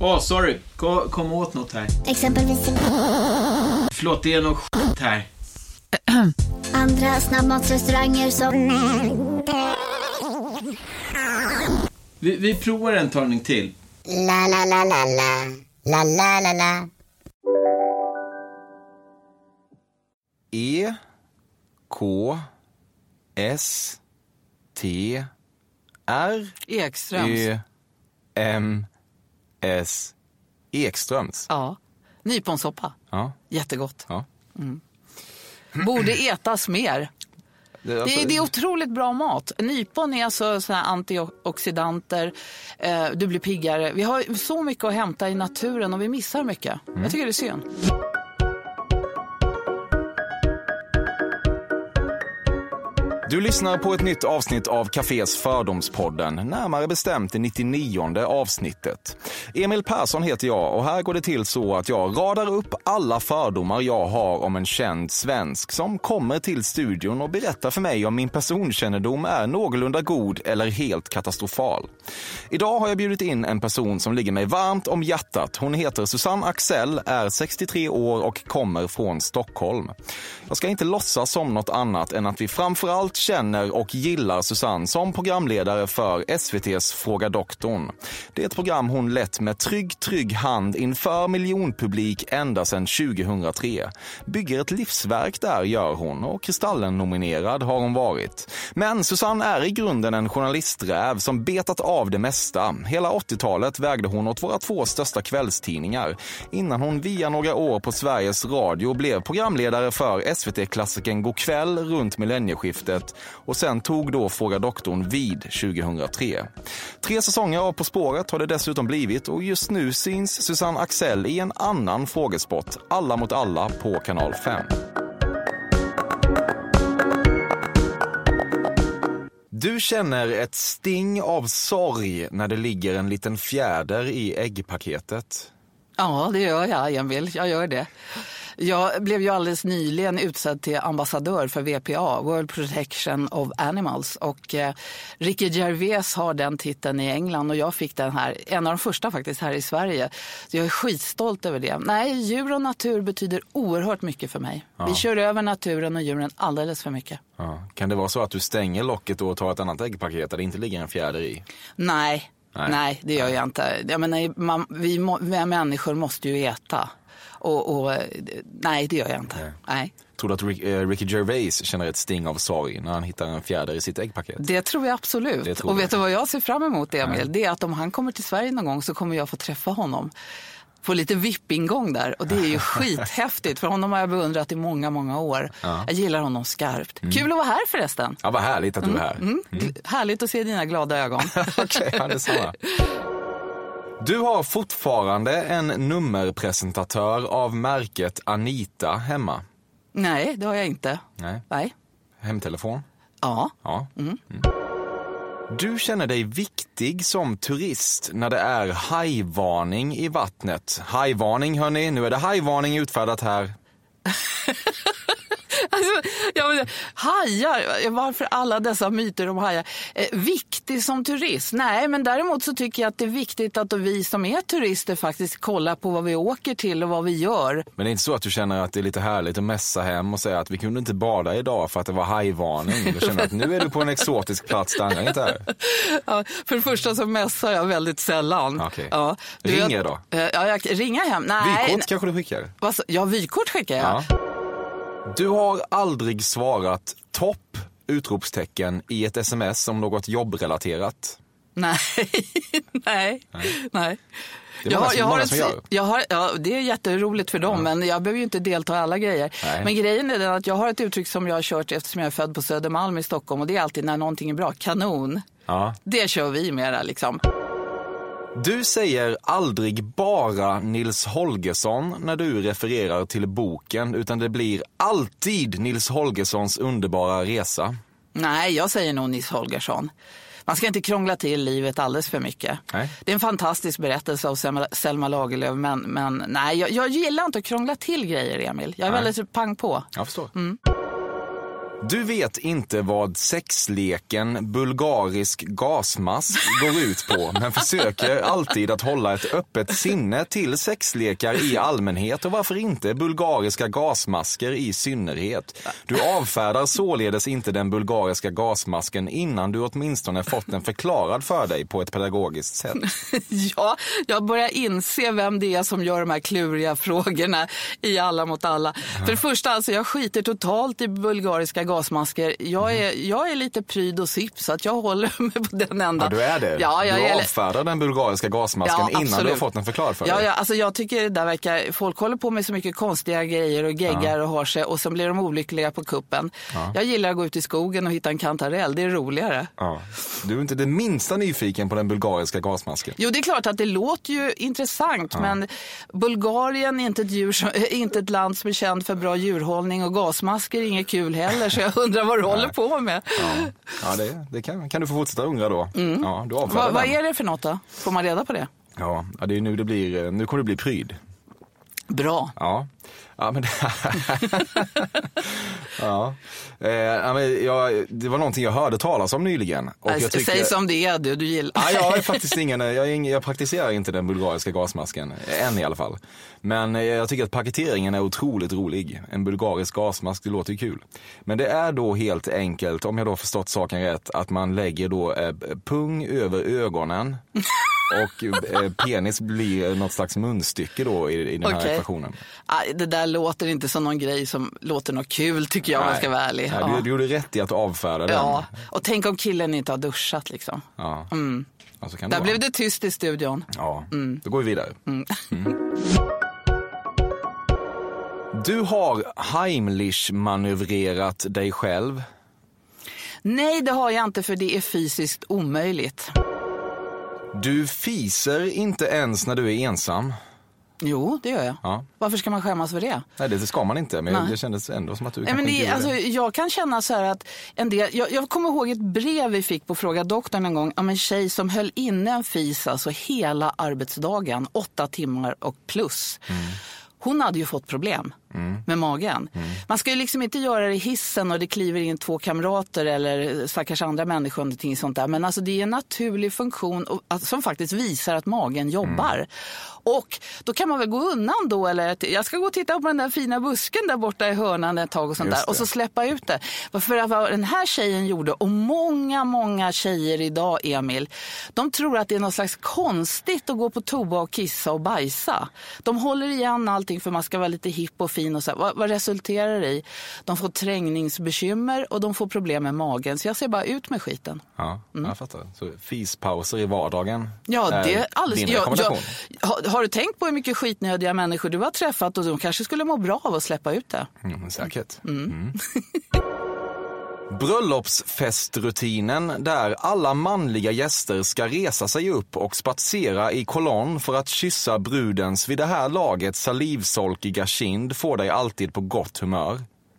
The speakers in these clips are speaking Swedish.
Åh, oh, sorry. Kom, kom åt något här. Exempelvis... Förlåt, det är något skit här. Andra snabbmatsrestauranger som... Vi, vi provar en talning till. La, la, la, la, la. La, la, la, la. E K S T R Ekströms. Ö M S Ekströms. Ja. Nyponsoppa. Ja. Jättegott. Ja. Mm. Borde ätas mer. Det, alltså, Det, är, är otroligt bra mat. Nypon är alltså såna här antioxidanter. Eh, du blir piggare. Vi har så mycket att hämta i naturen och vi missar mycket. Jag tycker det är synd. Du lyssnar på ett nytt avsnitt av Cafés Fördomspodden, närmare bestämt det 99 avsnittet. Emil Persson heter jag och här går det till så att jag radar upp alla fördomar jag har om en känd svensk som kommer till studion och berättar för mig om min personkännedom är någorlunda god eller helt katastrofal. Idag har jag bjudit in en person som ligger mig varmt om hjärtat. Hon heter Susanne Axel, är 63 år och kommer från Stockholm. Jag ska inte låtsas som något annat än att vi framförallt känner och gillar Susanne som programledare för SVTs Fråga doktorn. Det är ett program hon lett med trygg, trygg hand inför miljonpublik ända sedan 2003. Bygger ett livsverk där gör hon och Kristallen-nominerad har hon varit. Men Susanne är i grunden en journalisträv som betat av det mesta. Hela 80-talet vägde hon åt våra två största kvällstidningar innan hon via några år på Sveriges Radio blev programledare för SVT-klassikern Go'kväll runt millennieskiftet och sen tog då Fråga doktorn vid 2003. Tre säsonger av På spåret har det dessutom blivit och just nu syns Susanne Axel i en annan frågesport, Alla mot alla på kanal 5. Du känner ett sting av sorg när det ligger en liten fjäder i äggpaketet. Ja, det gör jag, Emil. Jag gör det. Jag blev ju alldeles nyligen utsedd till ambassadör för WPA, World Protection of Animals. Och eh, Ricky Gervais har den titeln i England och jag fick den här, en av de första faktiskt här i Sverige. Så jag är skitstolt över det. Nej, djur och natur betyder oerhört mycket för mig. Vi kör över naturen och djuren alldeles för mycket. Ja. Kan det vara så att du stänger locket och tar ett annat äggpaket där det inte ligger en fjäder i? Nej, Nej. nej, det gör jag inte. Jag menar, man, vi, må, vi människor måste ju äta. Och, och nej, det gör jag inte. Nej. Tror du att Rick, eh, Ricky Gervais känner ett sting av sorg när han hittar en fjäder i sitt äggpaket? Det tror jag absolut. Tror och vet du vad jag ser fram emot, Emil? Det är att om han kommer till Sverige någon gång så kommer jag få träffa honom. Få lite VIP-ingång där. Och det är ju skithäftigt. För honom har jag beundrat i många, många år. Jag gillar honom skarpt. Kul att vara här förresten. Ja, vad härligt att du är här. Mm. Härligt att se dina glada ögon. Okej, ja, detsamma. Du har fortfarande en nummerpresentatör av märket Anita hemma. Nej, det har jag inte. Nej. Nej. Hemtelefon? Ja. Ja. Mm. Du känner dig viktig som turist när det är hajvarning i vattnet. Hajvarning hörni, nu är det hajvarning utfärdat här. Alltså, ja, men, hajar, varför alla dessa myter om hajar? Eh, viktig som turist? Nej, men däremot så tycker jag att det är viktigt att vi som är turister faktiskt kollar på vad vi åker till och vad vi gör. Men det är inte så att du känner att det är lite härligt att mässa hem och säga att vi kunde inte bada idag för att det var hajvarning. Du känner att nu är du på en exotisk plats där andra inte är. Ja, för det första så mässar jag väldigt sällan. Okej. Ja, du Ringer då? Eh, Ja, jag ringer hem. Nej, Vykort kanske du skickar? Ja, vykort skickar jag. Ja. Du har aldrig svarat topp utropstecken i ett sms om något jobbrelaterat. Nej, nej, nej. Det är många som- många som ett- gör. jag har, ja, det är jätteroligt för dem, men jag behöver ju inte delta i alla grejer. Nej. Men grejen är den att jag har ett uttryck som jag har kört eftersom jag är född på Södermalm i Stockholm och det är alltid när någonting är bra. Kanon. Ja. Det kör vi mera liksom. Du säger aldrig bara Nils Holgersson när du refererar till boken, utan det blir alltid Nils Holgerssons underbara resa. Nej, jag säger nog Nils Holgersson. Man ska inte krångla till livet alldeles för mycket. Nej. Det är en fantastisk berättelse av Selma, Lagerlöf, men, men nej, jag, jag gillar inte att krångla till grejer, Emil. Jag är Nej. väldigt pang på. Jag förstår. Du vet inte vad sexleken bulgarisk gasmask går ut på, men försöker alltid att hålla ett öppet sinne till sexlekar i allmänhet och varför inte bulgariska gasmasker i synnerhet. Du avfärdar således inte den bulgariska gasmasken innan du åtminstone fått den förklarad för dig på ett pedagogiskt sätt. Ja, jag börjar inse vem det är som gör de här kluriga frågorna i Alla mot alla. För det första, alltså, jag skiter totalt i bulgariska gasmasker. Jag är, jag är lite pryd och sipp så att jag håller mig på den ändan. Ja, du är det? Ja, jag du är, avfärdar den bulgariska gasmasken Ja, innan du har fått den förklarad för Ja, dig? ja, alltså jag tycker det där verkar, folk håller på med så mycket konstiga grejer och geggar och har sig och sen blir de olyckliga på kuppen. Jag gillar att gå ut i skogen och hitta en kantarell, det är roligare. Ja. Du är inte det minsta nyfiken på den bulgariska gasmasken? Jo, det är klart att det låter ju intressant, men Bulgarien är inte ett, djur som, inte ett land som är känt för bra djurhållning och gasmasker är inget kul heller, så jag undrar vad du håller på med. Ja, det, det kan, kan du få fortsätta undra då. Ja, du Mm. Vad, är det för något då? Får man reda på det? Ja, ja, det är nu det blir, eh, nu kommer det bli pryd. Bra. Ja. Ja, men det, ja. Eh, ja, det var någonting jag hörde talas om nyligen. Och jag tycker, Säg som det är du, du gillar. Ja, jag är faktiskt ingen, jag, ingen, jag praktiserar inte den bulgariska gasmasken, än i alla fall. Men eh, jag tycker att paketeringen är otroligt rolig. En bulgarisk gasmask, det låter ju kul. Men det är då helt enkelt, om jag då förstått saken rätt, att man lägger då eh, pung över ögonen och eh, penis blir något slags munstycke då i, i den här Okej. ekvationen. Det där låter inte som någon grej som låter något kul tycker jag om jag ska vara ärlig. Nej, Ja. du, du gjorde rätt i att avfärda den. Ja, och tänk om killen inte har duschat liksom. Ja. Ja, så kan det Där vara. blev det tyst i studion. Ja, då går vi vidare. Mm. Du har Heimlich-manövrerat dig själv. Nej, det har jag inte för det är fysiskt omöjligt. Du fiser inte ens när du är ensam. Jo, det gör jag. Ja. Varför ska man skämmas för det? Nej, det ska man inte, men Nej. det kändes ändå som att du Nej, men det, alltså, det. jag kan känna så här att en del, jag, jag kommer ihåg ett brev vi fick på Fråga doktorn en gång om en tjej som höll inne en fis alltså hela arbetsdagen, åtta timmar och plus. Mm. Hon hade ju fått problem med magen. Mm. Man ska ju liksom inte göra det i hissen och det kliver in två kamrater eller stackars andra människor. Någonting sånt där. Men alltså det är en naturlig funktion som faktiskt visar att magen jobbar. Mm. Och då kan man väl gå undan då eller jag ska gå och titta på den där fina busken där borta i hörnan ett tag och sånt där. Och så släppa ut det. För vad den här tjejen gjorde och många, många tjejer idag, Emil, de tror att det är något slags konstigt att gå på toa och kissa och bajsa. De håller igen allting för man ska vara lite hipp och fin och så. Vad, vad resulterar det i? De får trängningsbekymmer och de får problem med magen. Så jag ser bara ut med skiten. Ja, jag fattar. Så fispauser i vardagen Mm. Ja, det är alldeles... din Ja, rekommendation? ja, har, har du tänkt på hur mycket skitnödiga människor du har träffat och de kanske skulle må bra av att släppa ut det? Mm, säkert. Mm. Bröllopsfestrutinen där alla manliga gäster ska resa sig upp och spatsera i kolonn för att kyssa brudens vid det här laget salivsolkiga kind får dig alltid på gott humör.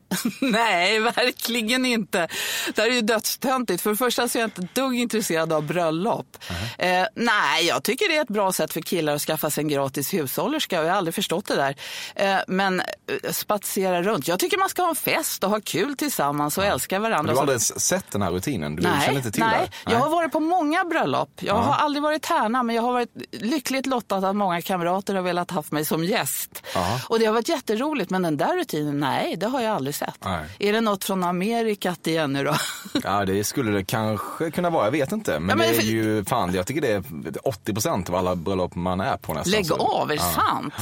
Nej, verkligen inte. Det här är ju dödstöntigt. För det första så är jag inte dugg intresserad av bröllop. Eh, nej, jag tycker det är ett bra sätt för killar att skaffa sig en gratis hushållerska. Jag har aldrig förstått det där. Eh, men eh, spatsera runt. Jag tycker man ska ha en fest och ha kul tillsammans och älska Men varandra. du har aldrig sett den här rutinen? Du Nej, känner inte till nej. det? jag har varit på många bröllop. Jag har aldrig varit tärna, men jag har varit lyckligt lottad att många kamrater har velat haft mig som gäst. Och det har varit jätteroligt, men den där rutinen, nej, det har jag aldrig sett. Nej. Är det något från Amerikat igen nu då? Ja, det skulle det kanske kunna vara. Jag vet inte. Men, Ja, men det är för- ju, fan, jag tycker det är 80 procent av alla bröllop man är på nästan. Lägg av, är det ja. sant?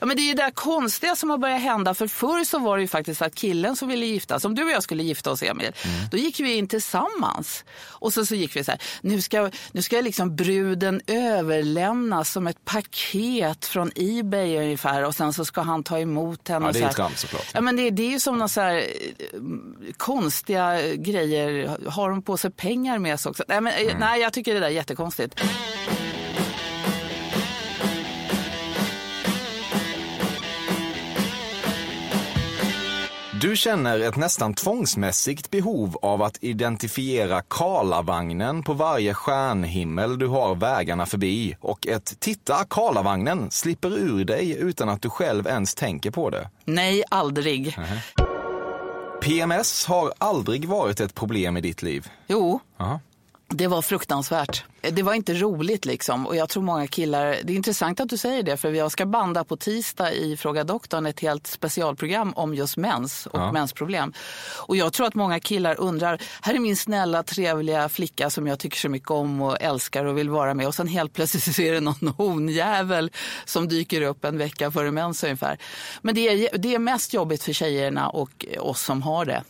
Ja, men det är ju det där konstiga som har börjat hända. För förr så var det ju faktiskt att killen som ville gifta sig, om du och jag skulle gifta oss Emil, Mm. då gick vi in tillsammans. Och så, så gick vi så här, nu ska, nu ska liksom bruden överlämnas som ett paket från Ebay ungefär och sen så ska han ta emot henne. Ja, det är ju trams såklart. Ja, men det, det är ju som några så här, eh, konstiga grejer. Har de på sig pengar med sig också? Nej, men, eh, mm. nej jag tycker det där är jättekonstigt. Du känner ett nästan tvångsmässigt behov av att identifiera Karlavagnen på varje stjärnhimmel du har vägarna förbi och ett “titta, Karlavagnen” slipper ur dig utan att du själv ens tänker på det. Nej, aldrig. Mm -hmm. PMS har aldrig varit ett problem i ditt liv. Jo, Aha. Det var fruktansvärt. Det var inte roligt liksom. Och jag tror många killar, det är intressant att du säger det för jag ska banda på tisdag i Fråga doktorn ett helt specialprogram om just mens och Ja. mensproblem. Och jag tror att många killar undrar, här är min snälla trevliga flicka som jag tycker så mycket om och älskar och vill vara med och sen helt plötsligt så är det någon honjävel som dyker upp en vecka före mens ungefär. Men det är, det är mest jobbigt för tjejerna och oss som har det.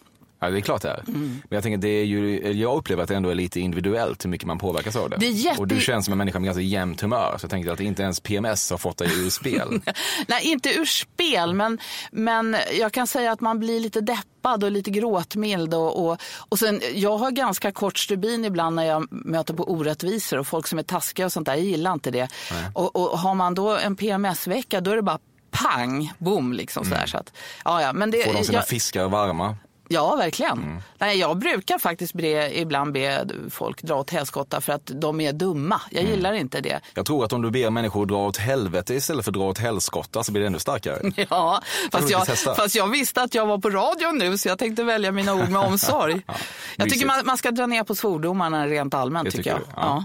Ja, det är klart det är. Mm. Men jag tänker, det är ju, jag upplever att det ändå är lite individuellt hur mycket man påverkas av det. Det jätte- Och du känns som en människa med ganska jämnt humör, så jag tänkte att inte ens PMS har fått dig ur spel. Nej, inte ur spel, men, men jag kan säga att man blir lite deppad och lite gråtmild. Och, och, och sen, jag har ganska kort stubin ibland när jag möter på orättvisor och folk som är taskiga och sånt där. Jag gillar inte det. Och, och har man då en PMS-vecka då är det bara pang, boom liksom sådär. Så att, ja, ja, men det, Får de sina jag, fiskar varma? Ja, verkligen. Mm. Nej, jag brukar faktiskt bre, ibland be folk dra åt helskotta för att de är dumma. Jag Mm. gillar inte det. Jag tror att om du ber människor dra åt helvete istället för dra åt helskotta så blir det ännu starkare. Ja, fast jag, fast jag visste att jag var på radion nu så jag tänkte välja mina ord med omsorg. jag mysigt. tycker man, man ska dra ner på svordomarna rent allmänt. Det tycker jag. du? Ja. Ja.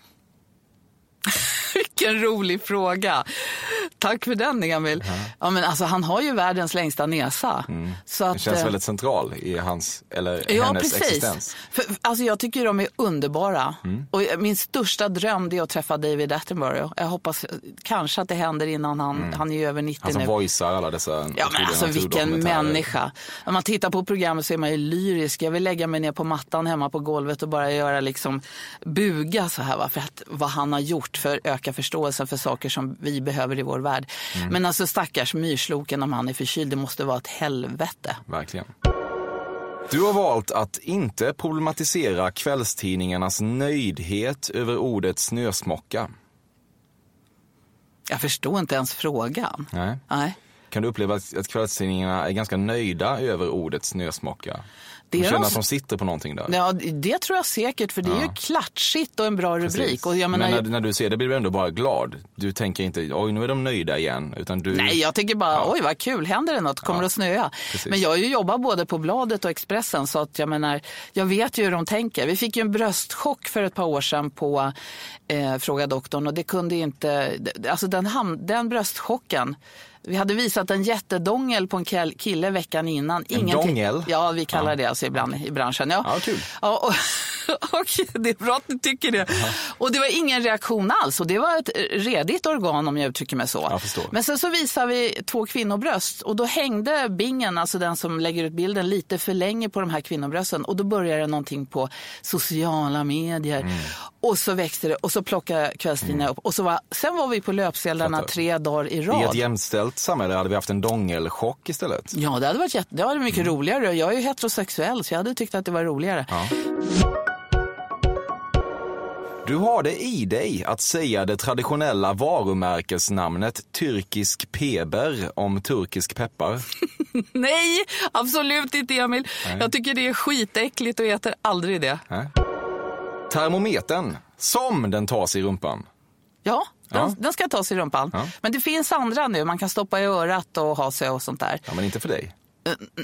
Vilken rolig fråga. Tack för den Emil. Ja, men alltså, han har ju världens längsta näsa. Så Det att, känns eh, väldigt central i hans, eller Ja, hennes precis. existens. För, alltså, jag tycker de är underbara. Mm. Och min största dröm det är att träffa David Attenborough. Jag hoppas kanske att det händer innan han, han är ju över 90 Han som nu. voicear alla dessa Ja men alltså vilken människa. När man tittar på programmet så är man ju lyrisk. Jag vill lägga mig ner på mattan hemma på golvet och bara göra liksom buga så här. Va? För att, vad han har gjort för att öka förståelsen för saker som vi behöver i vår värld. Mm. Men alltså stackars myrsloken om han är förkyld, det måste vara ett helvete. Verkligen. Du har valt att inte problematisera kvällstidningarnas nöjdhet över ordet snösmocka. Jag förstår inte ens frågan. Nej. Nej. Kan du uppleva att att kvällstidningarna är ganska nöjda över ordet snösmocka? Det De är känner att de sitter på någonting där. Ja, det tror jag säkert, för det är ju klatschigt och en bra rubrik. Och jag menar, Men när, när du ser det blir du ändå bara glad. Du tänker inte, oj nu är de nöjda igen. Utan du... Nej, jag tycker bara, oj vad kul, händer det något? Kommer Ja, det att snöa? precis. Men jag har ju jobbat både på Bladet och Expressen så att jag menar, jag vet ju hur de tänker. Vi fick ju en bröstchock för ett par år sedan på eh, Fråga doktorn och det kunde inte, alltså den, ham, den bröstchocken vi hade visat en jättedongel på en kill- kille veckan innan. En dongel? Ja, vi kallar Ja. det alltså ibland i branschen. Ja, Ja, kul. Ja, och, och det är bra att du tycker det. Och det var ingen reaktion alls och det var ett redigt organ om jag uttrycker mig så. Men sen så visar vi två kvinnobröst och då hängde bingen, alltså den som lägger ut bilden, lite för länge på de här kvinnobrösten och då börjar det någonting på sociala medier. Mm. Och så växte det och så plockade kvällstidningarna upp och så var, sen var vi på löpsedlarna tre dagar i I ett rad. jämställt samhälle hade vi haft en dongelchock istället. Ja, det hade varit, jätte, det hade varit mycket roligare. Jag är ju heterosexuell så jag hade tyckt att det var roligare. Ja. Du har det i dig att säga det traditionella varumärkesnamnet turkisk peber om turkisk peppar. Nej, absolut inte Emil. Jag tycker det är skitäckligt och äter aldrig det. Termometern, som den tas i rumpan. Ja, den, Ja. den ska tas i rumpan. Ja. Men det finns andra nu. Man kan stoppa i örat och ha sig och sånt där. Ja, men inte för dig.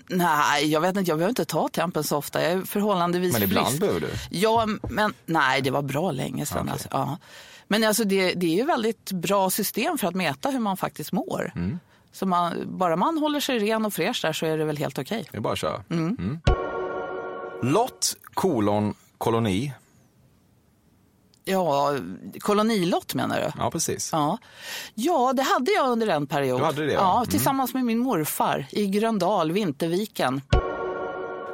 Nej, jag vet inte. Jag behöver inte ta tempen så ofta. Jag är förhållandevis Men ibland frisk. behöver du. Ja, men nej, det var bra länge sedan. Okej. Alltså, ja. Men alltså det, det är ju väldigt bra system för att mäta hur man faktiskt mår. Mm. Så man, bara man håller sig ren och fräsch där så är det väl helt okej. Det är bara att köra. Mm. Lott, kolon, koloni. Ja, kolonilott menar du? Ja, precis. Ja. ja, det hade jag under en period. Du hade det, ja. ja. Mm. Tillsammans med min morfar i Gröndal, Vinterviken.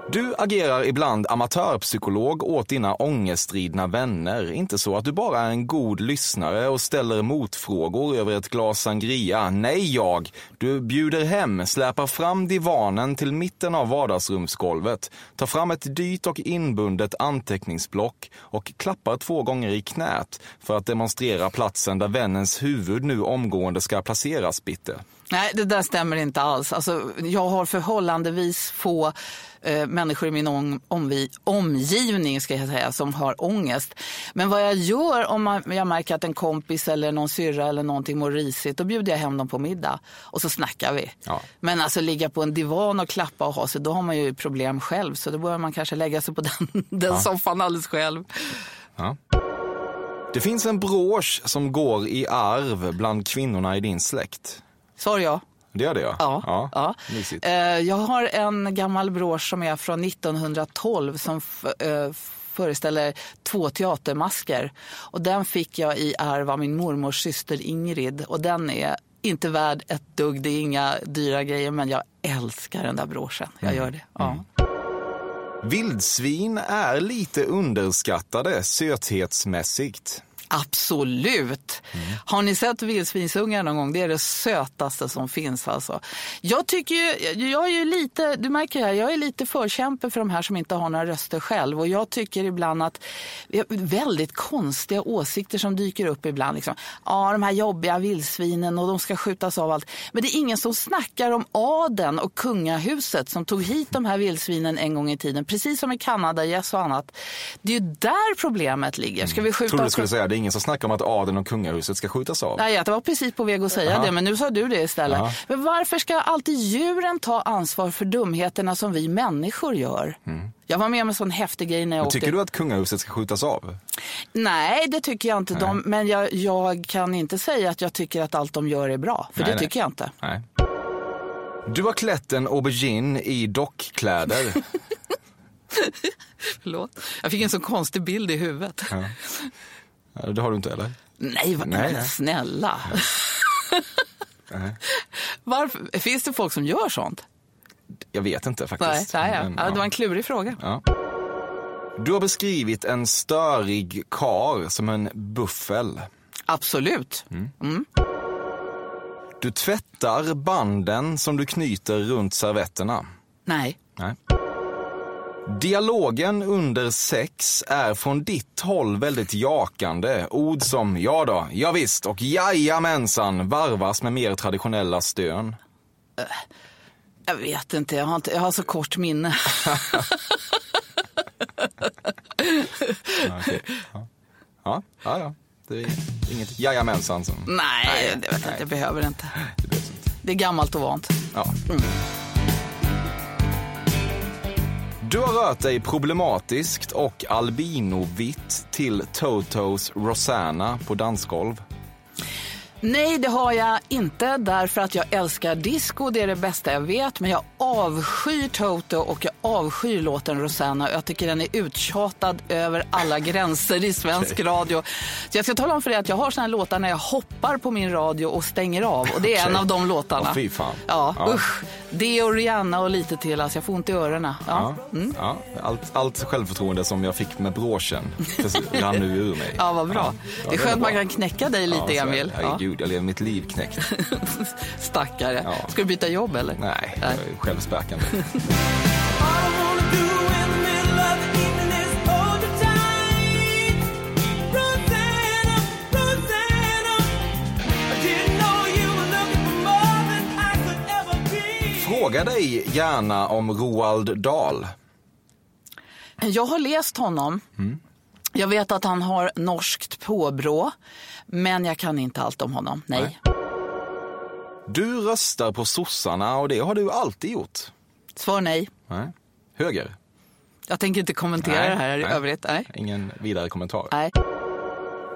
Du agerar ibland amatörpsykolog åt dina ångestridna vänner. Inte så att du bara är en god lyssnare och ställer motfrågor över ett glas sangria. Nej, jag. Du bjuder hem, släpar fram divanen till mitten av vardagsrumsgolvet, tar fram ett dyrt och inbundet anteckningsblock och klappar två gånger i knät för att demonstrera platsen där vännens huvud nu omgående ska placeras, Bitte. Nej, det där stämmer inte alls. Alltså, jag har förhållandevis få eh, människor i min om, omvi, omgivning ska jag säga, som har ångest. Men vad jag gör om man, jag märker att en kompis eller någon syrra eller någonting mår risigt, då bjuder jag hem dem på middag och så snackar vi. Ja. Men alltså ligga på en divan och klappa och ha sig, då har man ju problem själv. Så då börjar man kanske lägga sig på den, den soffan alldeles själv. Ja. Det finns en brosch som går i arv bland kvinnorna i din släkt. Sa jag? Det gör det ja. Ja. ja. Mysigt. Eh, Jag har en gammal brosch som är från 1912 som eh, föreställer två teatermasker. Och den fick jag i arv av min mormors syster Ingrid. Och den är inte värd ett dugg. Det är inga dyra grejer men jag älskar den där broschen. Jag gör det. Ja. Vildsvin är lite underskattade söthetsmässigt. Absolut. Har ni sett vildsvinsungar någon gång? Det är det sötaste som finns. Alltså. Jag tycker ju, jag är ju lite, du märker här, jag är lite förkämpe för de här som inte har några röster själv. Och jag tycker ibland att väldigt konstiga åsikter som dyker upp ibland. Liksom. Ja, de här jobbiga vildsvinen och de ska skjutas av allt. Men det är ingen som snackar om adeln och kungahuset som tog hit de här vildsvinen en gång i tiden. Precis som i Kanada, yes och annat. Det är ju där problemet ligger. Ska vi skjuta Trodde du skulle säga det ingen som snackar om att adeln och kungahuset ska skjutas av. Nej, jag var precis på väg att säga Jaha. det, men nu sa du det istället. Jaha. Men varför ska alltid djuren ta ansvar för dumheterna som vi människor gör? Jag var med om en sån häftig grej när jag Men åkte. tycker du att kungahuset ska skjutas av? Nej, det tycker jag inte. De, men jag, jag kan inte säga att jag tycker att allt de gör är bra, för Nej, det nej. tycker jag inte. Nej. Du har klätt en aubergine i dockkläder. Förlåt. Jag fick en så konstig bild i huvudet. Ja, det har du inte eller? Nej, vad, Nej, nej. snälla. Varför, finns det folk som gör sånt? Jag vet inte Nej, faktiskt. nej, ja. Men, Ja, det var en klurig fråga. Ja. Du har beskrivit en störig kar som en buffel. Absolut. Du tvättar banden som du knyter runt servetterna. Nej. Nej. Dialogen under sex är från ditt håll väldigt jakande. Ord som ja då, ja visst och jajamensan varvas med mer traditionella stön. Jag vet inte, jag har, inte, jag har så kort minne. Ja, okej. ja. Ja, ja, ja. Det är inget jajamensan som... Nej, det vet jag inte, jag behöver inte. Det inte. Det är gammalt och vant. Ja. Du har rört dig problematiskt och albinovitt till Totos Rosanna på dansgolv. Nej, det har jag inte därför att jag älskar disco. Det är det bästa jag vet. Men jag avskyr Toto och jag avskyr låten Rosanna. Jag tycker den är uttjatad över alla gränser i svensk radio. Så jag ska tala om för dig att jag har såna här låtar när jag hoppar på min radio och stänger av. Och det är en Okej. av de låtarna. Åh, fy fan. Ja, Ja. usch. Det och Rihanna och lite till. Alltså jag får ont i öronen. Ja. Ja, ja. Allt, allt självförtroende som jag fick med broschen rann nu ur mig. Ja, vad bra. Det är skönt man kan knäcka dig lite. Emil. Ja. Herregud, jag lever mitt liv knäckt. Stackare. Ja. Ska du byta jobb eller? Nej, jag är självspäkande. Fråga dig gärna om Roald Dahl. Jag har läst honom. Jag vet att han har norskt påbrå, men jag kan inte allt om honom. Nej. Nej. Du röstar på sossarna och det har du alltid gjort. Svar nej. Nej. Höger? Jag tänker inte kommentera Nej, det här i övrigt. Ingen vidare kommentar.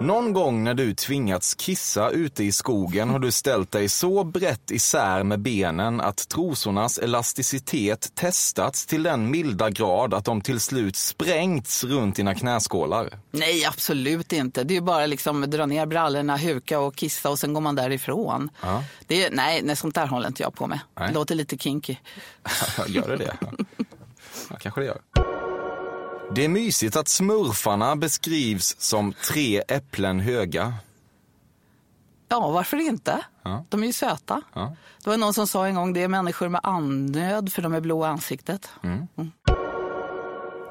Någon gång när du tvingats kissa ute i skogen har du ställt dig så brett isär med benen att trosornas elasticitet testats till den milda grad att de till slut sprängts runt dina knäskålar. Nej, absolut inte. Det är bara liksom dra ner brallorna, huka och kissa och sen går man därifrån. Ja. Det är, nej, nej, sånt där håller inte jag på med. Nej. Det låter lite kinky. Gör det det? Ja, kanske det gör. Det är mysigt att smurfarna beskrivs som tre äpplen höga. Ja, varför inte? Ja. De är ju söta. Ja. Det var någon som sa en gång, det är människor med andnöd för de är blå i ansiktet.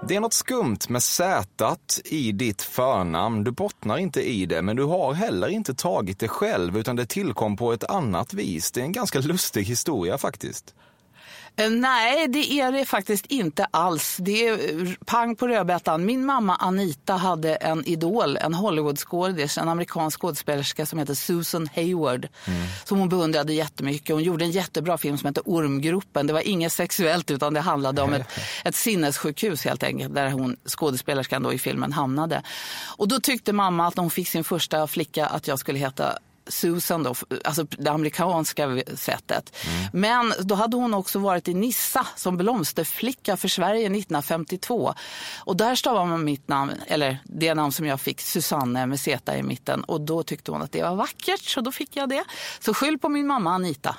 Det är något skumt med sätat i ditt förnamn. Du bottnar inte i det, men du har heller inte tagit det själv, utan det tillkom på ett annat vis. Det är en ganska lustig historia faktiskt. Eh, Nej, det är det faktiskt inte alls. Det är eh, pang på rödbetan. Min mamma Anita hade en idol, en Hollywoodskådis, en amerikansk skådespelerska som heter Susan Hayward. Som hon beundrade jättemycket. Hon gjorde en jättebra film som hette Ormgropen. Det var inget sexuellt utan det handlade om ett, ett sinnessjukhus helt enkelt. Där hon, skådespelerskan då i filmen hamnade. Och då tyckte mamma att när hon fick sin första flicka att jag skulle heta Susan då, alltså det amerikanska sättet. Men då hade hon också varit i Nissa som blomsterflicka för Sverige 1952. Och där stavar man mitt namn, eller det namn som jag fick, Susanne med Z i mitten. Och då tyckte hon att det var vackert så då fick jag det. Så skyll på min mamma Anita.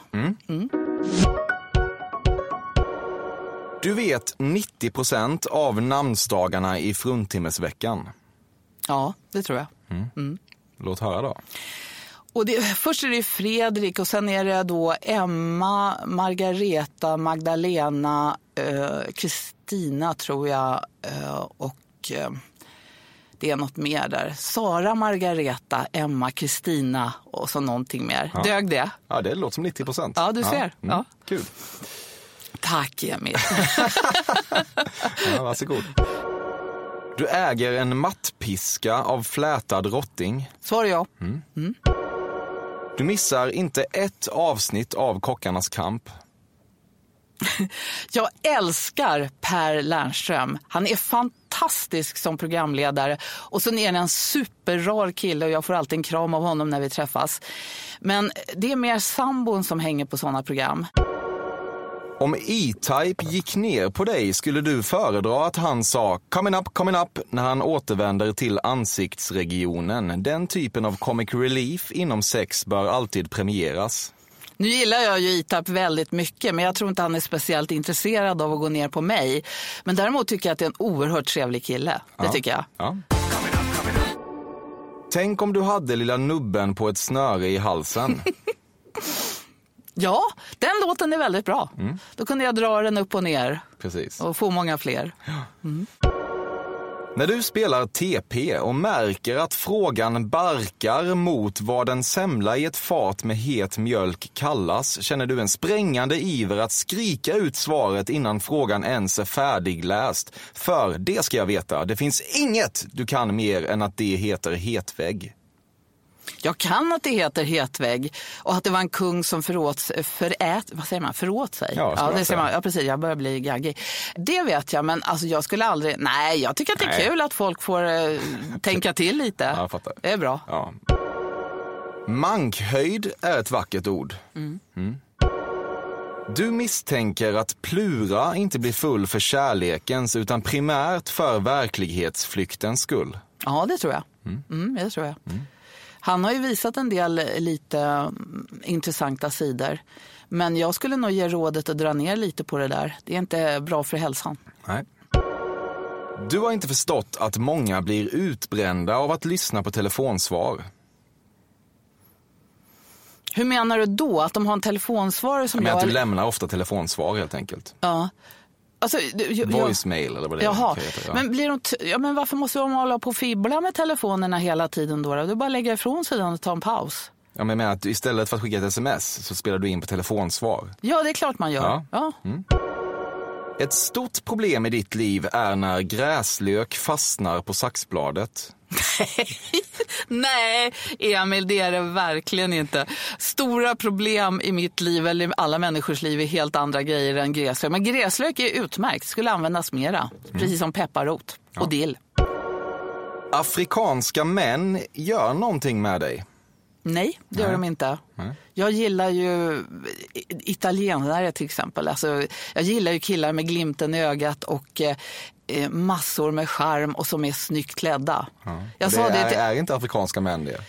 Du vet 90 procent av namnsdagarna i fruntimmesveckan. Ja, det tror jag. Låt höra då. Och det, först är det Fredrik och sen är det då Emma, Margareta, Magdalena, eh, Kristina tror jag eh, och eh, det är något mer där. Sara, Margareta, Emma, Kristina och så någonting mer. Dög det? Ja, det låter som 90 procent. Ja, du ser. Ja. Kul. Tack Emil. Ja, varsågod. Du äger en mattpiska av flätad rotting. Svar ja. Du missar inte ett avsnitt av Kockarnas kamp. Jag älskar Per Lernström. Han är fantastisk som programledare. Och sen är han en superrar kille och jag får alltid en kram av honom när vi träffas. Men det är mer sambon som hänger på sådana program. Om E-Type gick ner på dig skulle du föredra att han sa “coming up, coming up” när han återvänder till ansiktsregionen. Den typen av comic relief inom sex bör alltid premieras. Nu gillar jag ju Itap väldigt mycket men jag tror inte han är speciellt intresserad av att gå ner på mig. Men däremot tycker jag att det är en oerhört trevlig kille. Det tycker jag. Ja. Tänk om du hade lilla nubben på ett snöre i halsen. Ja, den låten är väldigt bra. Då kunde jag dra den upp och ner Precis. och få många fler. När du spelar TP och märker att frågan barkar mot vad en semla i ett fat med het mjölk kallas känner du en sprängande iver att skrika ut svaret innan frågan ens är färdigläst. För det ska jag veta, det finns inget du kan mer än att det heter hetvägg. Jag kan att det heter hetvägg och att det var en kung som förråt, förät, vad säger man, förråt sig. Ja, ja, det säger man, ja, precis. Jag börjar bli gaggig. Det vet jag, men alltså, jag skulle aldrig... Nej, jag tycker att det är Nej. kul att folk får eh, tänka till lite. Ja, jag fattar. Det är bra. Ja. Mankhöjd är ett vackert ord. Mm. Du misstänker att Plura inte blir full för kärlekens utan primärt för verklighetsflyktens skull. Ja, det tror jag. Mm, det tror jag. Han har ju visat en del eh, lite mm, intressanta sidor. Men jag skulle nog ge rådet att dra ner lite på det där. Det är inte bra för hälsan. Nej. Du har inte förstått att många blir utbrända av att lyssna på telefonsvar. Hur menar du då? Att de har en telefonsvarare som jag... att du lämnar ofta telefonsvar helt enkelt. Ja. Alltså, jag- Voicemail eller vad det Jaha, heta, ja. men, blir de ja, men varför måste de hålla på och fibbla med telefonerna hela tiden då? då? Du bara lägga ifrån sig den och ta en paus. Ja, men jag menar att istället för att skicka ett sms så spelar du in på telefonsvar. Ja, det är klart man gör. Ja. Ja. Ett stort problem i ditt liv är när gräslök fastnar på saxbladet. Nej, Emil, det är det verkligen inte. Stora problem i mitt liv, eller i alla människors liv, är helt andra grejer än gräslök. Men gräslök är utmärkt, skulle användas mera. Precis som pepparrot och dill. Afrikanska män gör någonting med dig. Nej, det gör de inte. Jag gillar ju italienare till exempel. Alltså, jag gillar ju killar med glimten i ögat och eh, massor med charm och som är snyggt klädda. Jag det sa det är, till, är inte afrikanska män det?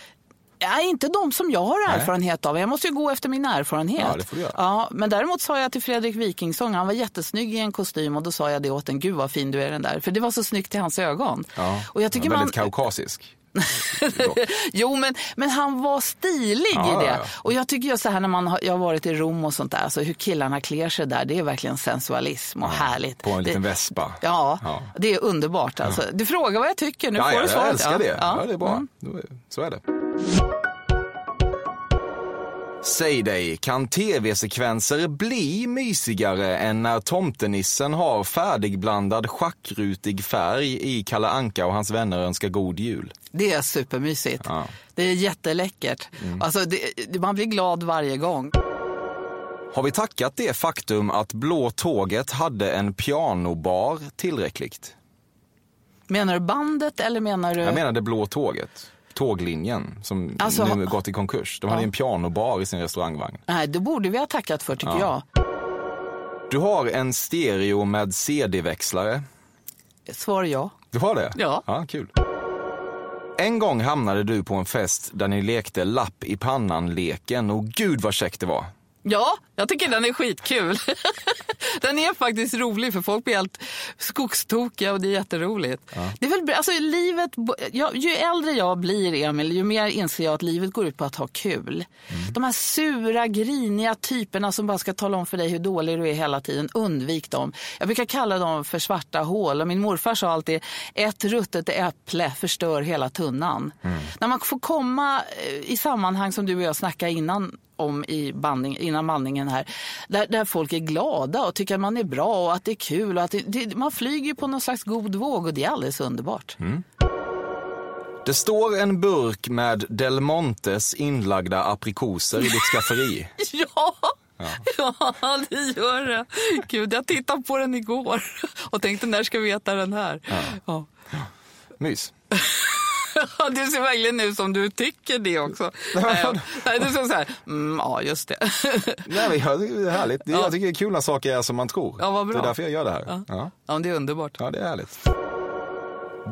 Ja, inte de som jag har erfarenhet av. Jag måste ju gå efter min erfarenhet. Ja, det får du göra. Ja, men däremot sa jag till Fredrik Wikingsson, han var jättesnygg i en kostym och då sa jag det åt en, gud vad fin du är den där. För det var så snyggt i hans ögon. Ja. Och jag tycker Ja, man, väldigt kaukasisk. jo, men, men han var stilig Ja, i det. ja, ja. Och jag tycker just så här när man har, jag har varit i Rom och sånt där, alltså hur killarna klär sig där, det är verkligen sensualism och härligt. På en liten det, vespa. Ja, det är underbart alltså. Du frågar vad jag tycker, nu får du jag svaret. älskar det. Ja. det är bra. Mm. Så är det. Säg dig, kan tv-sekvenser bli mysigare än när tomtenissen har färdigblandad schackrutig färg i Kalle Anka och hans vänner önskar god jul? Det är supermysigt. Ja. Det är jätteläckert. Alltså, det, det, man blir glad varje gång. Har vi tackat det faktum att Blå tåget hade en pianobar tillräckligt? Menar du bandet eller menar du... Jag menar det Blå tåget. Tåglinjen som Alltså, nu gått i konkurs. De hade en pianobar i sin restaurangvagn. Nej, det borde vi ha tackat för tycker Ja. Du har en stereo med CD-växlare. jag. Svar ja. Du har det? Ja. ja. Kul. En gång hamnade du på en fest där ni lekte lapp i pannan-leken och gud vad käckt det var. Ja, jag tycker den är skitkul. den är faktiskt rolig för folk blir helt skogstokiga och det är jätteroligt. Det är väl, alltså, livet, ja, ju äldre jag blir, Emil, ju mer inser jag att livet går ut på att ha kul. De här sura, griniga typerna som bara ska tala om för dig hur dålig du är hela tiden, undvik dem. Jag brukar kalla dem för svarta hål och min morfar sa alltid ett ruttet äpple förstör hela tunnan. När man får komma eh, i sammanhang som du och jag snackade innan om i banding, innan bandningen här. Där, där folk är glada och tycker att man är bra och att det är kul. Och att det, det, man flyger på någon slags god våg och det är alldeles underbart. Det står en burk med Del Montes inlagda aprikoser i ditt skafferi. Ja. Ja. det gör det. Gud, jag tittade på den igår och tänkte när ska vi äta den här? Ja. Mys. Ja. Det ser verkligen ut som du tycker det också. Nej, ja. Nej, du ser så här, mm, ja just det. Nej, men jag, det är härligt. Det, Jag tycker det är kul när saker är som man tror. Ja, vad bra. Det är därför jag gör det här. Ja. Ja, men det är underbart. Ja, det är härligt.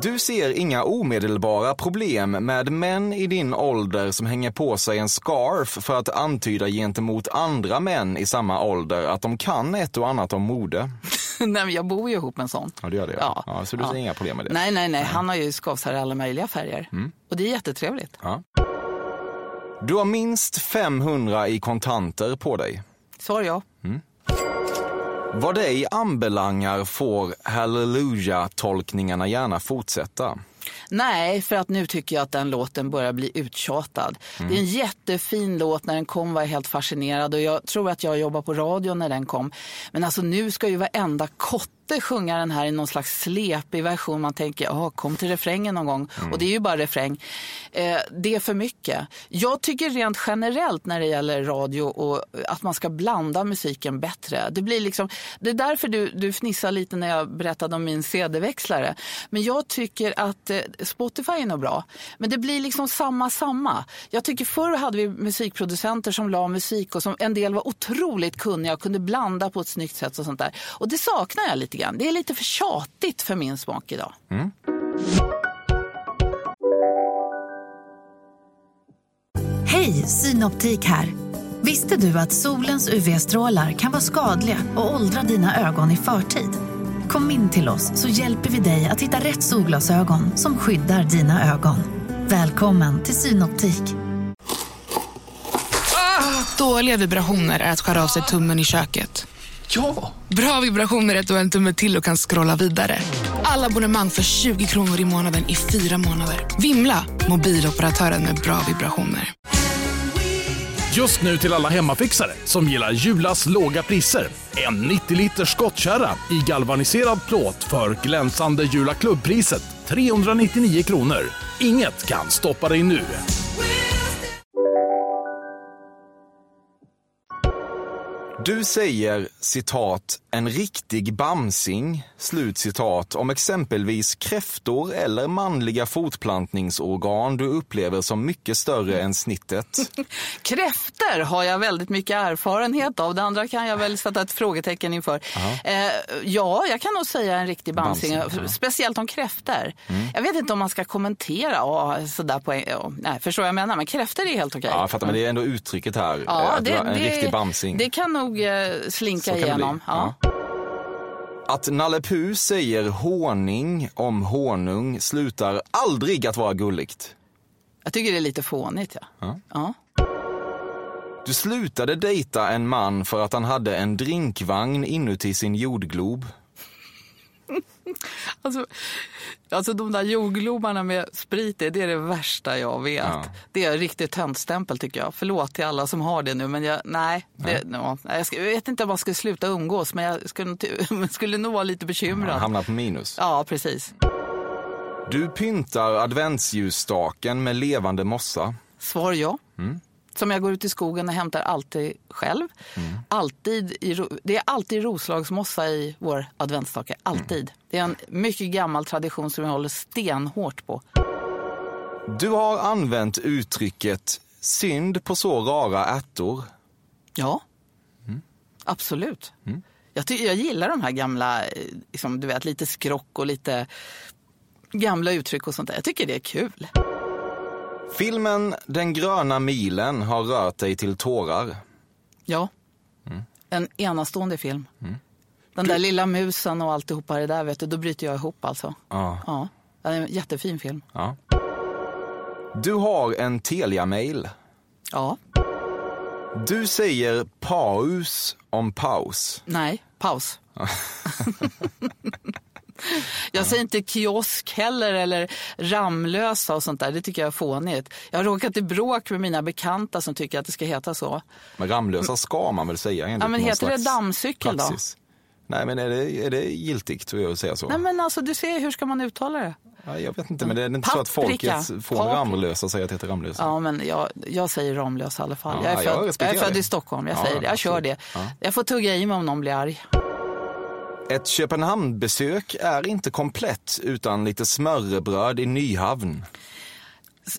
Du ser inga omedelbara problem med män i din ålder som hänger på sig en scarf för att antyda gentemot andra män i samma ålder att de kan ett och annat om mode. Nej, men jag bor ju ihop med en sån. Ja, det gör det. Ja. Ja, så du ser inga problem med det? Nej, nej, nej. Han har ju skavsar i alla möjliga färger. Och det är jättetrevligt. Du har minst 500 i kontanter på dig. Svar ja. Vad dig anbelangar får Hallelujah-tolkningarna gärna fortsätta. Nej, för att nu tycker jag att den låten börjar bli uttjatad. Det är en jättefin låt. När den kom var jag helt fascinerad och jag tror att jag jobbade på radio när den kom. Men alltså nu ska ju varenda kotte sjunga den här i någon slags slepig version. Man tänker, ja, kom till refrängen någon gång. Och det är ju bara refräng. Eh, det är för mycket. Jag tycker rent generellt när det gäller radio och att man ska blanda musiken bättre. Det blir liksom, det är därför du, du fnissar lite när jag berättade om min CD-växlare. Men jag tycker att eh, Spotify är nog bra. Men det blir liksom samma, samma. Jag tycker förr hade vi musikproducenter som la musik och som en del var otroligt kunniga och kunde blanda på ett snyggt sätt och sånt där. Och det saknar jag lite grann. Det är lite för tjatigt för min smak idag. Hej, Synoptik här. Visste du att solens UV-strålar kan vara skadliga och åldra dina ögon i förtid? Kom in till oss så hjälper vi dig att hitta rätt solglasögon som skyddar dina ögon. Välkommen till Synoptik. Dåliga vibrationer är att skära av sig tummen i köket. Ja! Bra vibrationer är du har en tumme till och kan scrolla vidare. Alla abonnemang för 20 kronor i månaden i fyra månader. Vimla! Mobiloperatören med bra vibrationer. Just nu till alla hemmafixare som gillar Julas låga priser. En 90 liters skottkärra i galvaniserad plåt för glänsande Jula klubbpriset 399 kronor. Inget kan stoppa dig nu. Du säger citat en riktig bamsing, slut citat, om exempelvis kräftor eller manliga fortplantningsorgan du upplever som mycket större än snittet. Kräfter har jag väldigt mycket erfarenhet av. Det andra kan jag väl sätta ett frågetecken inför. Eh, ja, jag kan nog säga en riktig bamsing. Bamsing, ja. Speciellt om kräfter. Jag vet inte om man ska kommentera ja, sådär på en, ja, nej, förstår jag menar. Men kräfter är helt okej. Ja, jag fattar, men det är ändå uttrycket här. eh, att du har en riktig bamsing. det kan nog eh, slinka det igenom. Ja. Att Nalle Puh säger honung om honung slutar aldrig att vara gulligt. Jag tycker det är lite fånigt. Ja. Ja. Du slutade dejta en man för att han hade en drinkvagn inuti sin jordglob. Alltså, alltså de där jordglobarna med sprit det är det värsta jag vet. Ja. Det är en riktig töntstämpel tycker jag. Förlåt till alla som har det nu men jag, nej. Det, ja, jag, ska, jag vet inte om man skulle sluta umgås men jag skulle, skulle nog vara lite bekymrad. hamnar på minus. Ja, precis. Du pyntar adventsljusstaken med levande mossa. Svar ja. Mm. Som jag går ut i skogen och hämtar alltid själv. Mm. Alltid i, det är alltid roslagsmossa i vår adventsstake. Alltid. Mm. Det är en mycket gammal tradition som jag håller stenhårt på. Du har använt uttrycket synd på så rara ärtor. Ja, Mm. absolut. Jag, ty- jag gillar de här gamla, eh, liksom, du vet, lite skrock och lite gamla uttryck och sånt där. Jag tycker det är kul. Filmen Den gröna milen har rört dig till tårar. Ja, Mm. en enastående film. Den där lilla musen och alltihopa det där, vet du, då bryter jag ihop alltså. Ja. Ja, det är en jättefin film. Ja. Du har en Telia-mail. Ja, Du säger paus om paus. nej, paus. Jag säger inte kiosk heller eller Ramlösa och sånt där. Det tycker jag är fånigt. Jag har råkat i bråk med mina bekanta som tycker att det ska heta så. Men Ramlösa ska man väl säga enligt Ja, men heter det dammcykel då? praxis. Nej, men är det, är det giltigt att säga så? Nej men alltså du ser, hur ska man uttala det? Ja, jag vet inte, men det är inte så att Paprika. folket från Paprika. Ramlösa säger att det heter Ramlösa. Ja men jag, jag säger Ramlösa i alla fall. Ja, jag, är jag född, jag, respekterar är född det. i Stockholm, jag Ja, säger det. Jag kör absolut. det. Ja. Jag får tugga i mig om någon blir arg. Ett Köpenhamnbesök är inte komplett utan lite smörrebröd i Nyhavn.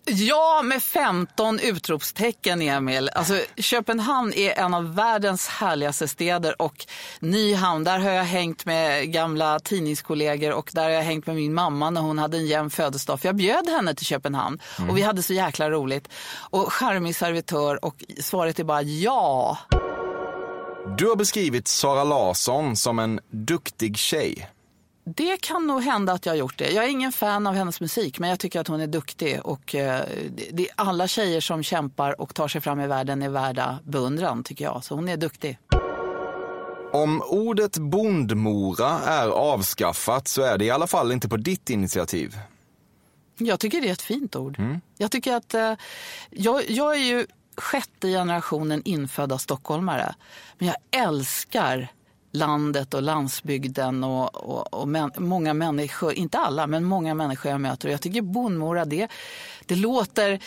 Ja, med 15 utropstecken, Emil. Alltså, Köpenhamn är en av världens härligaste städer och Nyhamn, där har jag hängt med gamla tidningskollegor och där har jag hängt med min mamma när hon hade en jämn födelsedag. För jag bjöd henne till Köpenhamn och vi hade så jäkla roligt. Och charmig servitör och svaret är bara ja. Du har beskrivit Sara Larsson som en duktig tjej. Det kan nog hända att jag har gjort det. Jag är ingen fan av hennes musik, men jag tycker att hon är duktig. Och, eh, det, det, alla tjejer som kämpar och tar sig fram i världen är värda beundran, tycker jag. Så hon är duktig. Om ordet bondmora är avskaffat så är det i alla fall inte på ditt initiativ. Jag tycker det är ett fint ord. Jag tycker att... Eh, jag, jag är ju sjätte generationen infödda stockholmare. Men jag älskar landet och landsbygden och, och, och män, många människor, inte alla, men många människor jag möter. Och jag tycker bondmora, det, det låter...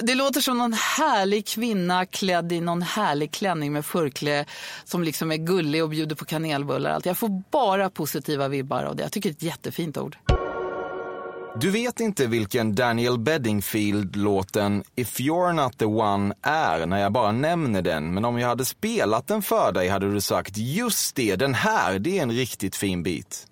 Det låter som någon härlig kvinna klädd i någon härlig klänning med förkläde som liksom är gullig och bjuder på kanelbullar. Allt. Jag får bara positiva vibbar av det. Jag tycker det är ett jättefint ord. Du vet inte vilken Daniel Bedingfield-låten If you're not the one är när jag bara nämner den, men om jag hade spelat den för dig hade du sagt just det, den här, det är en riktigt fin bit.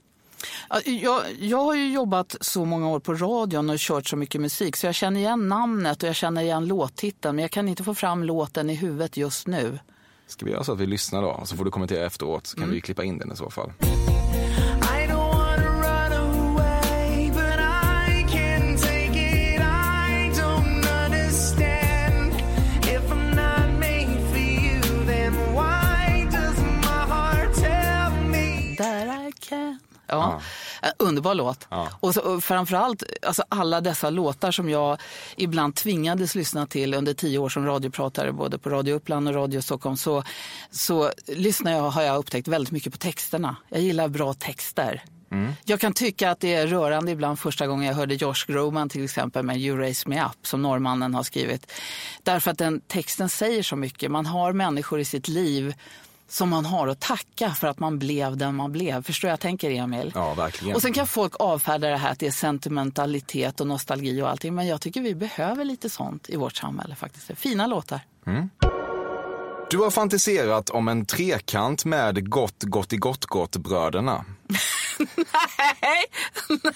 Ja, Jag, jag har ju jobbat så många år på radion och kört så mycket musik så jag känner igen namnet och jag känner igen låttiteln men jag kan inte få fram låten i huvudet just nu. Ska vi göra så att vi lyssnar då, så får du kommentera efteråt, så kan vi klippa in den i så fall. Can. Ja, en underbar låt. Och, så, och framförallt alltså alla dessa låtar som jag ibland tvingades lyssna till under tio år som radiopratare både på Radio Uppland och Radio Stockholm så, så lyssnar jag, har jag upptäckt väldigt mycket på texterna. Jag gillar bra texter. Jag kan tycka att det är rörande ibland första gången jag hörde Josh Groban till exempel med You Raise Me Up som norrmannen har skrivit. Därför att den texten säger så mycket. Man har människor i sitt liv som man har att tacka för att man blev den man blev. Förstår jag tänker Emil? Ja, verkligen. Och sen kan folk avfärda det här att det är sentimentalitet och nostalgi och allting. Men jag tycker vi behöver lite sånt i vårt samhälle faktiskt. Fina låtar. Du har fantiserat om en trekant med Gott Gottigott-Gott-bröderna. Nej,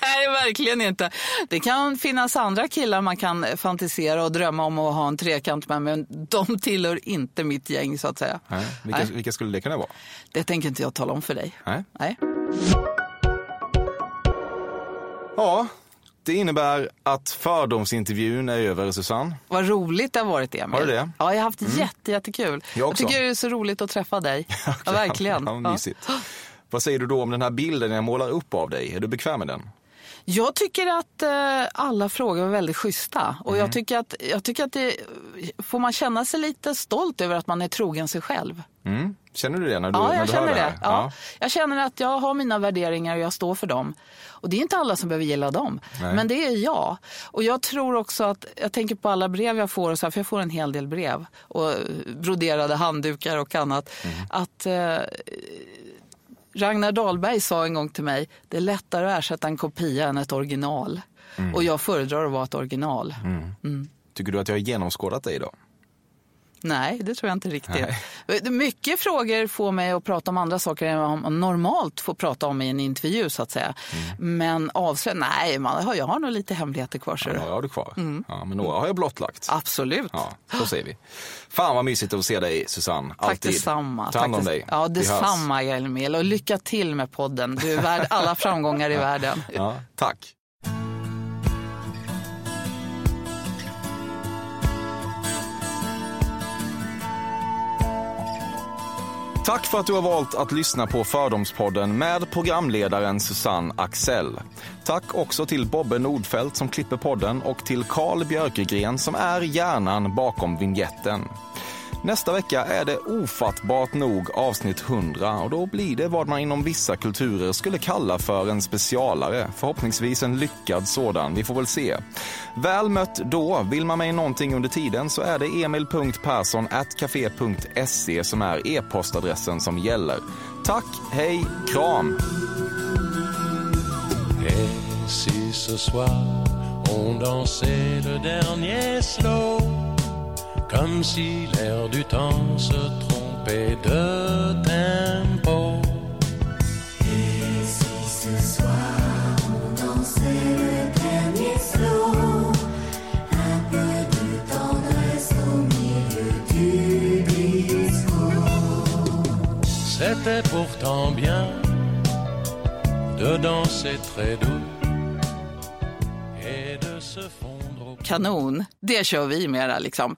nej, verkligen inte. Det kan finnas andra killar man kan fantisera och drömma om att ha en trekant med, men de tillhör inte mitt gäng så att säga. Nej. Vilka, Nej. vilka skulle det kunna vara? Det tänker inte jag tala om för dig. Nej. Nej. Ja, det innebär att fördomsintervjun är över, Susanne. Vad roligt det har varit, Emil. Har du det? Ja, jag har haft jätte, jättekul. Jag också. tycker det är så roligt att träffa dig. Ja, verkligen. Ja, Ja. Vad säger du då om den här bilden jag målar upp av dig? Är du bekväm med den? Jag tycker att eh, alla frågor var väldigt schyssta. Och Mm. jag tycker att, jag tycker att det, får man känna sig lite stolt över att man är trogen sig själv. Mm. Känner du det när du, Ja, när jag du känner hör det. här? Ja. Jag känner att jag har mina värderingar och jag står för dem. Och det är inte alla som behöver gilla dem, Nej. men det är jag. Och jag tror också att, jag tänker på alla brev jag får, och så här, för jag får en hel del brev och broderade handdukar och annat. Mm. Att eh, Ragnar Dahlberg sa en gång till mig, det är lättare att ersätta en kopia än ett original. Mm. Och jag föredrar att vara ett original. Mm. Tycker du att jag har genomskådat dig då? Nej, det tror jag inte riktigt. Mycket frågor får mig att prata om andra saker än vad man normalt får prata om i en intervju så att säga. Mm. Men avslöja, nej, man, jag har nog lite hemligheter kvar. Så. Några har du kvar. Ja, men några har jag blottlagt. Absolut. Ja, så ser vi. Fan vad mysigt att se dig, Susanne. Tack Alltid. detsamma. Ta hand om Tack dig. Ja, detsamma Emil. Och lycka till med podden. Du är värd alla framgångar i världen. Ja, tack. Tack för att du har valt att lyssna på Fördomspodden med programledaren Susanne Axel. Tack också till Bobbe Nordfeldt som klipper podden och till Carl Björkegren som är hjärnan bakom vignetten. Nästa vecka är det ofattbart nog avsnitt 100 och då blir det vad man inom vissa kulturer skulle kalla för en specialare. Förhoppningsvis en lyckad sådan, vi får väl se. Väl mött då, vill man mig någonting under tiden så är det emil.perssonatcafe.se som är e-postadressen som gäller. Tack, hej, kram! Et si ce soir on dansait le dernier slow Comme si l'air du temps se trompait de tempo Et si ce soir on dansait le dernier slow Un peu de tendresse au milieu du disco C'était pourtant bien de danser très doux et de se fondre au Kanon. Det kör vi mera liksom.